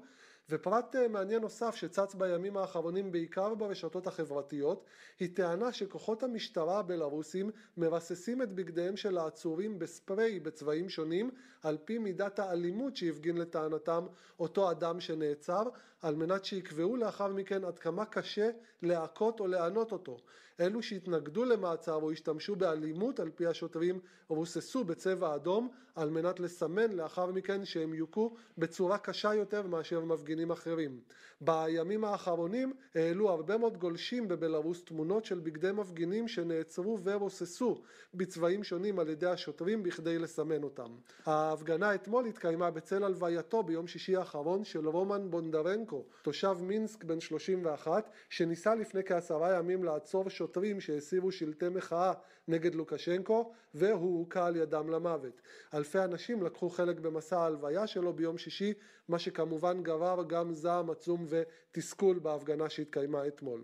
ופרט אה, מעניין נוסף שצץ בימים האחרונים בעיקר ברשתות החברתיות היא טענה שכוחות המשטרה הבלארוסים מרססים את בגדיהם של העצורים בספרי בצבעים שונים על פי מידת האלימות שהפגין לטענתם אותו אדם שנעצר על מנת שיקבעו לאחר מכן עד כמה קשה להכות או לענות אותו. אלו שהתנגדו למעצר או השתמשו באלימות על פי השוטרים רוססו בצבע אדום על מנת לסמן לאחר מכן שהם יוכו בצורה קשה יותר מאשר מפגינים אחרים. בימים האחרונים העלו הרבה מאוד גולשים בבלארוס תמונות של בגדי מפגינים שנעצרו ורוססו בצבעים שונים על ידי השוטרים בכדי לסמן אותם. ההפגנה אתמול התקיימה בצל הלווייתו ביום שישי האחרון של רומן בונדרנקו, תושב מינסק בן 31, שניסה לפני כעשרה ימים לעצור שוטרים שהסירו שלטי מחאה נגד לוקשנקו והוא הוכה על ידם למוות. אלפי אנשים לקחו חלק במסע ההלוויה שלו ביום שישי, מה שכמובן גרר גם זעם עצום ותסכול בהפגנה שהתקיימה אתמול.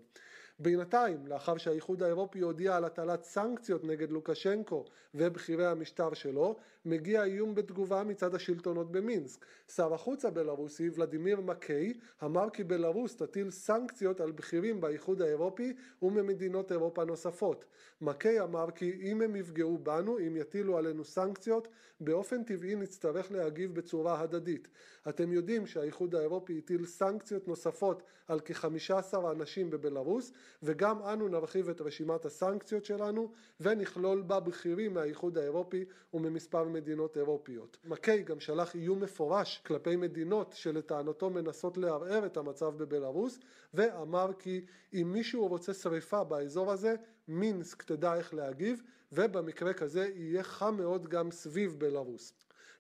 בינתיים, לאחר שהאיחוד האירופי הודיע על הטלת סנקציות נגד לוקשנקו ובכירי המשטר שלו, מגיע איום בתגובה מצד השלטונות במינסק. שר החוץ הבלארוסי ולדימיר מקיי אמר כי בלארוס תטיל סנקציות על בכירים באיחוד האירופי וממדינות אירופה נוספות. מקיי אמר כי אם הם יפגעו בנו, אם יטילו עלינו סנקציות, באופן טבעי נצטרך להגיב בצורה הדדית. אתם יודעים שהאיחוד האירופי הטיל סנקציות נוספות על כ-15 אנשים בבלארוס וגם אנו נרחיב את רשימת הסנקציות שלנו ונכלול בה בכירים מהאיחוד האירופי וממספר מדינות אירופיות. מקיי גם שלח איום מפורש כלפי מדינות שלטענתו מנסות לערער את המצב בבלארוס ואמר כי אם מישהו רוצה שריפה באזור הזה מינסק תדע איך להגיב ובמקרה כזה יהיה חם מאוד גם סביב בלארוס.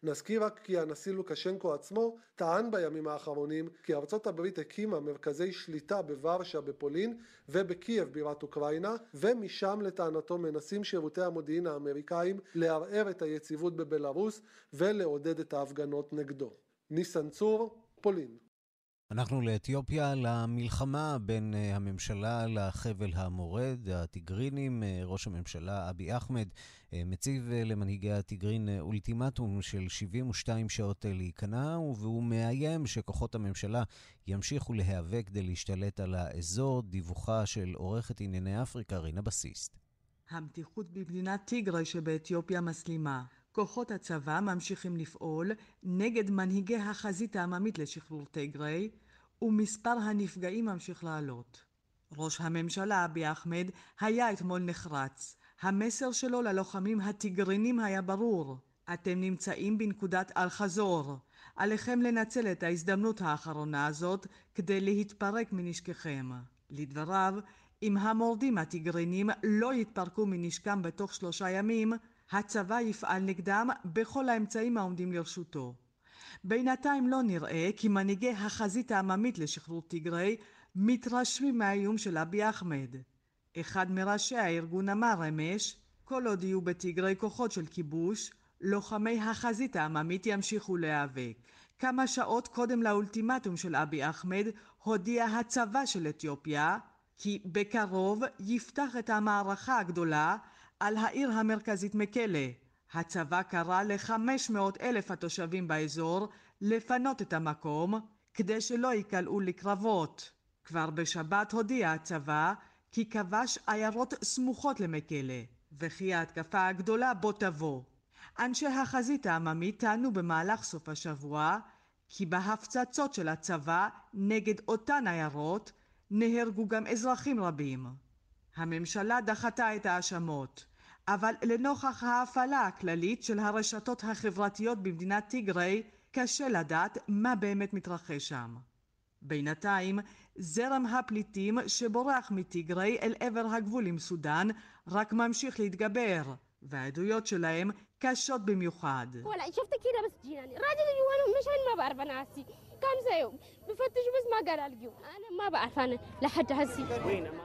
נזכיר רק כי הנשיא לוקשנקו עצמו טען בימים האחרונים כי ארצות הברית הקימה מרכזי שליטה בוורשה בפולין ובקייב בירת אוקראינה ומשם לטענתו מנסים שירותי המודיעין האמריקאים לערער את היציבות בבלארוס ולעודד את ההפגנות נגדו. ניסן צור, פולין אנחנו לאתיופיה, למלחמה בין אה, הממשלה לחבל המורד, הטיגרינים. אה, ראש הממשלה אבי אחמד אה, מציב למנהיגי הטיגרין אולטימטום של 72 שעות להיכנע, והוא מאיים שכוחות הממשלה ימשיכו להיאבק כדי להשתלט על האזור. דיווחה של עורכת ענייני אפריקה, רינה בסיסט. המתיחות במדינת טיגרי שבאתיופיה מסלימה. כוחות הצבא ממשיכים לפעול נגד מנהיגי החזית העממית לשחרור טיגרי, ומספר הנפגעים ממשיך לעלות. ראש הממשלה אבי אחמד היה אתמול נחרץ. המסר שלו ללוחמים הטיגרינים היה ברור. אתם נמצאים בנקודת אל-חזור. עליכם לנצל את ההזדמנות האחרונה הזאת כדי להתפרק מנשקכם. לדבריו, אם המורדים הטיגרינים לא יתפרקו מנשקם בתוך שלושה ימים, הצבא יפעל נגדם בכל האמצעים העומדים לרשותו. בינתיים לא נראה כי מנהיגי החזית העממית לשחרור טיגרי מתרשמים מהאיום של אבי אחמד. אחד מראשי הארגון אמר אמש, כל עוד יהיו בטיגרי כוחות של כיבוש, לוחמי החזית העממית ימשיכו להיאבק. כמה שעות קודם לאולטימטום של אבי אחמד הודיע הצבא של אתיופיה כי בקרוב יפתח את המערכה הגדולה על העיר המרכזית מקלה. הצבא קרא ל-500 אלף התושבים באזור לפנות את המקום כדי שלא ייקלעו לקרבות. כבר בשבת הודיע הצבא כי כבש עיירות סמוכות למקלה, וכי ההתקפה הגדולה בו תבוא. אנשי החזית העממית טענו במהלך סוף השבוע כי בהפצצות של הצבא נגד אותן עיירות נהרגו גם אזרחים רבים. הממשלה דחתה את ההאשמות, אבל לנוכח ההפעלה הכללית של הרשתות החברתיות במדינת טיגריי קשה לדעת מה באמת מתרחש שם. בינתיים זרם הפליטים שבורח מטיגריי אל עבר הגבול עם סודאן רק ממשיך להתגבר והעדויות שלהם קשות במיוחד.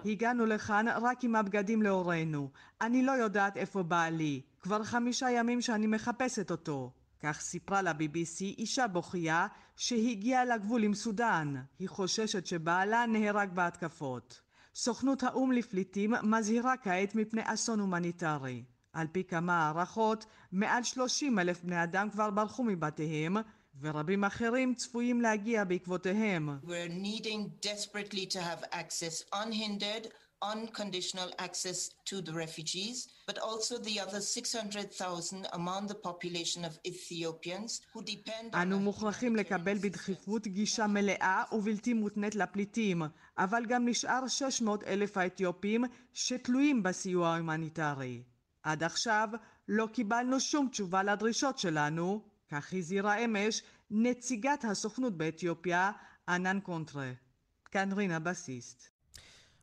הגענו לכאן רק עם הבגדים להורינו. אני לא יודעת איפה בעלי. כבר חמישה ימים שאני מחפשת אותו. כך סיפרה ל-BBC אישה בוכייה שהגיעה לגבול עם סודאן. היא חוששת שבעלה נהרג בהתקפות. סוכנות האו"ם לפליטים מזהירה כעת מפני אסון הומניטרי. על פי כמה הערכות, מעל 30 אלף בני אדם כבר ברחו מבתיהם, ורבים אחרים צפויים להגיע בעקבותיהם. We're needing desperately to have access unhindered unconditional access to the refugees, but also the other 600,000 among the population of Ethiopians who depend on... אנו מוכרחים לקבל בדחיפות גישה מלאה ובלתי מותנית לפליטים, אבל גם נשאר 600 אלף האתיופים שתלויים בסיוע ההומניטרי. עד עכשיו לא קיבלנו שום תשובה לדרישות שלנו, כך הזהירה אמש נציגת הסוכנות באתיופיה, ענן קונטרה. כאן רינה בסיסט.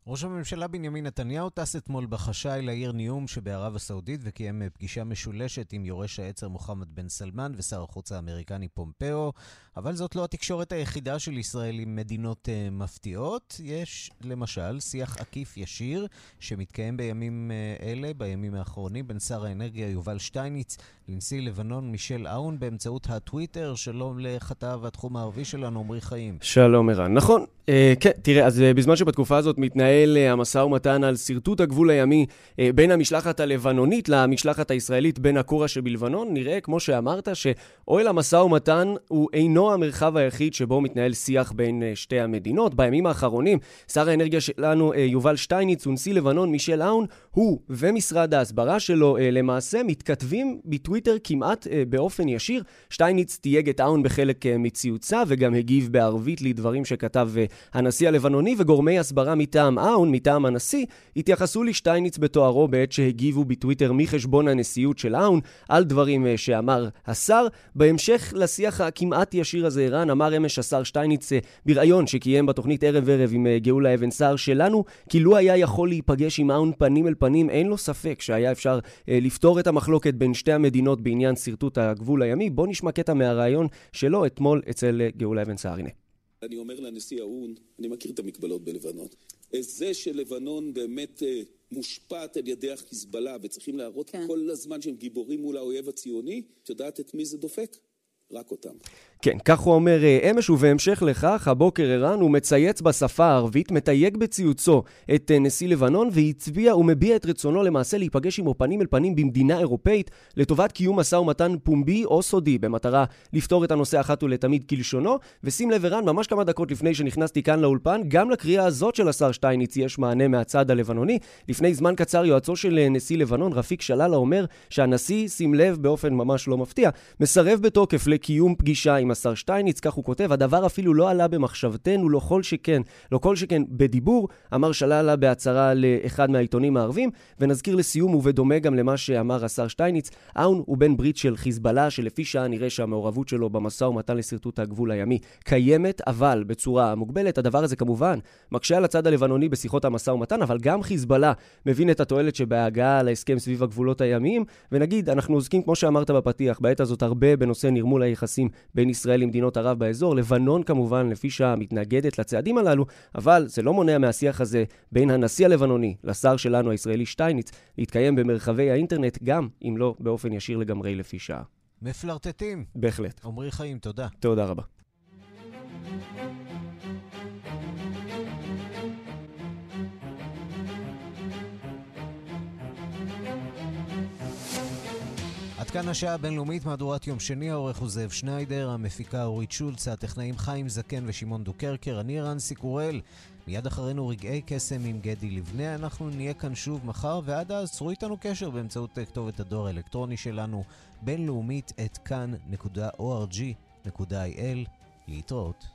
ראש הממשלה בנימין נתניהו טס אתמול בחשאי לעיר ניום שבערב הסעודית וקיים פגישה משולשת עם יורש העצר מוחמד בן סלמן ושר החוץ האמריקני פומפאו, אבל זאת לא התקשורת היחידה של ישראל עם מדינות uh, מפתיעות. יש למשל שיח עקיף ישיר שמתקיים בימים uh, אלה, בימים האחרונים, בין שר האנרגיה יובל שטייניץ לנשיא לבנון מישל אאון באמצעות הטוויטר. שלום לכתב התחום הערבי שלנו, עמרי חיים. שלום ערן. נכון, אה, כן, תראה, אז אה, בזמן שבתקופה הזאת מתנהל אה, המשא ומתן על שרטוט הגבול הימי אה, בין המשלחת הלבנונית למשלחת הישראלית בין הקורה שבלבנון, נראה, כמו שאמרת, שאוהל המשא ומתן הוא אינו המרחב היחיד שבו מתנהל שיח בין אה, שתי המדינות. בימים האחרונים, שר האנרגיה שלנו, יובל שטייניץ, ונשיא לבנון מישל אאון, הוא ומשרד ההסברה שלו למעשה מתכתבים בטוויטר כמעט באופן ישיר. שטייניץ תייג את אאון בחלק מציוציו וגם הגיב בערבית לדברים שכתב הנשיא הלבנוני וגורמי הסברה מטעם אאון, מטעם הנשיא, התייחסו לשטייניץ בתוארו בעת שהגיבו בטוויטר מחשבון הנשיאות של אאון על דברים אה, שאמר השר. בהמשך לשיח הכמעט ישיר הזה, ערן, אמר אמש השר שטייניץ אה, בריאיון שקיים בתוכנית ערב ערב עם אה, גאולה אבן סער שלנו, כי לו היה יכול להיפגש עם אאון פנים אל פנים, אין לו ספק שהיה אפשר לפתור את המחלוקת בין שתי המדינות בעניין שרטוט הגבול הימי. בוא נשמע קטע מהריאיון שלו אתמול אצל גאולה אבן סער. הנה. אני אומר לנשיא האו"ם, אני מכיר את המגבלות בלבנון. זה שלבנון באמת אה, מושפעת על ידי החיזבאללה וצריכים להראות כן. כל הזמן שהם גיבורים מול האויב הציוני, את יודעת את מי זה דופק? רק אותם. כן, כך הוא אומר אה, אמש, ובהמשך לכך, הבוקר ערן, הוא מצייץ בשפה הערבית, מתייג בציוצו את אה, נשיא לבנון, והצביע ומביע את רצונו למעשה להיפגש עמו פנים אל פנים במדינה אירופאית, לטובת קיום משא ומתן פומבי או סודי, במטרה לפתור את הנושא אחת ולתמיד כלשונו. ושים לב ערן, ממש כמה דקות לפני שנכנסתי כאן לאולפן, גם לקריאה הזאת של השר שטייניץ יש מענה מהצד הלבנוני. לפני זמן קצר יועצו של אה, נשיא לבנון, רפיק שללה, אומר שהנשיא, שים לב באופן ממש לא מפתיע, מסרב בתוקף לקיום פגישה עם השר שטייניץ, כך הוא כותב, הדבר אפילו לא עלה במחשבתנו, לא כל שכן, לא כל שכן בדיבור, אמר שללה בהצהרה לאחד מהעיתונים הערבים, ונזכיר לסיום, ובדומה גם למה שאמר השר שטייניץ, אאון הוא בן ברית של חיזבאללה, שלפי שעה נראה שהמעורבות שלו במשא ומתן לשרטוט הגבול הימי קיימת, אבל בצורה מוגבלת. הדבר הזה כמובן מקשה על הצד הלבנוני בשיחות המשא ומתן, אבל גם חיזבאללה מבין את התועלת שבהגעה להסכם סביב הגבולות הימיים, ונגיד, אנחנו עוסקים, כמו שאמרת בפתיח, בעת הזאת הרבה בנושא נרמול היחסים בין ישראל למדינות ערב באזור. לבנון כמובן, לפי שעה, מתנגדת לצעדים הללו, אבל זה לא מונע מהשיח הזה בין הנשיא הלבנוני לשר שלנו, הישראלי שטייניץ, להתקיים במרחבי האינטרנט, גם אם לא באופן ישיר לגמרי לפי שעה. מפלרטטים. בהחלט. עמרי חיים, תודה. תודה רבה. כאן השעה הבינלאומית, מהדורת יום שני, העורך הוא זאב שניידר, המפיקה אורית שולץ, הטכנאים חיים זקן ושמעון דוקרקר, אני רנסי קורל. מיד אחרינו רגעי קסם עם גדי לבנה, אנחנו נהיה כאן שוב מחר, ועד אז צרו איתנו קשר באמצעות כתובת הדואר האלקטרוני שלנו, בינלאומית את כאן.org.il. להתראות.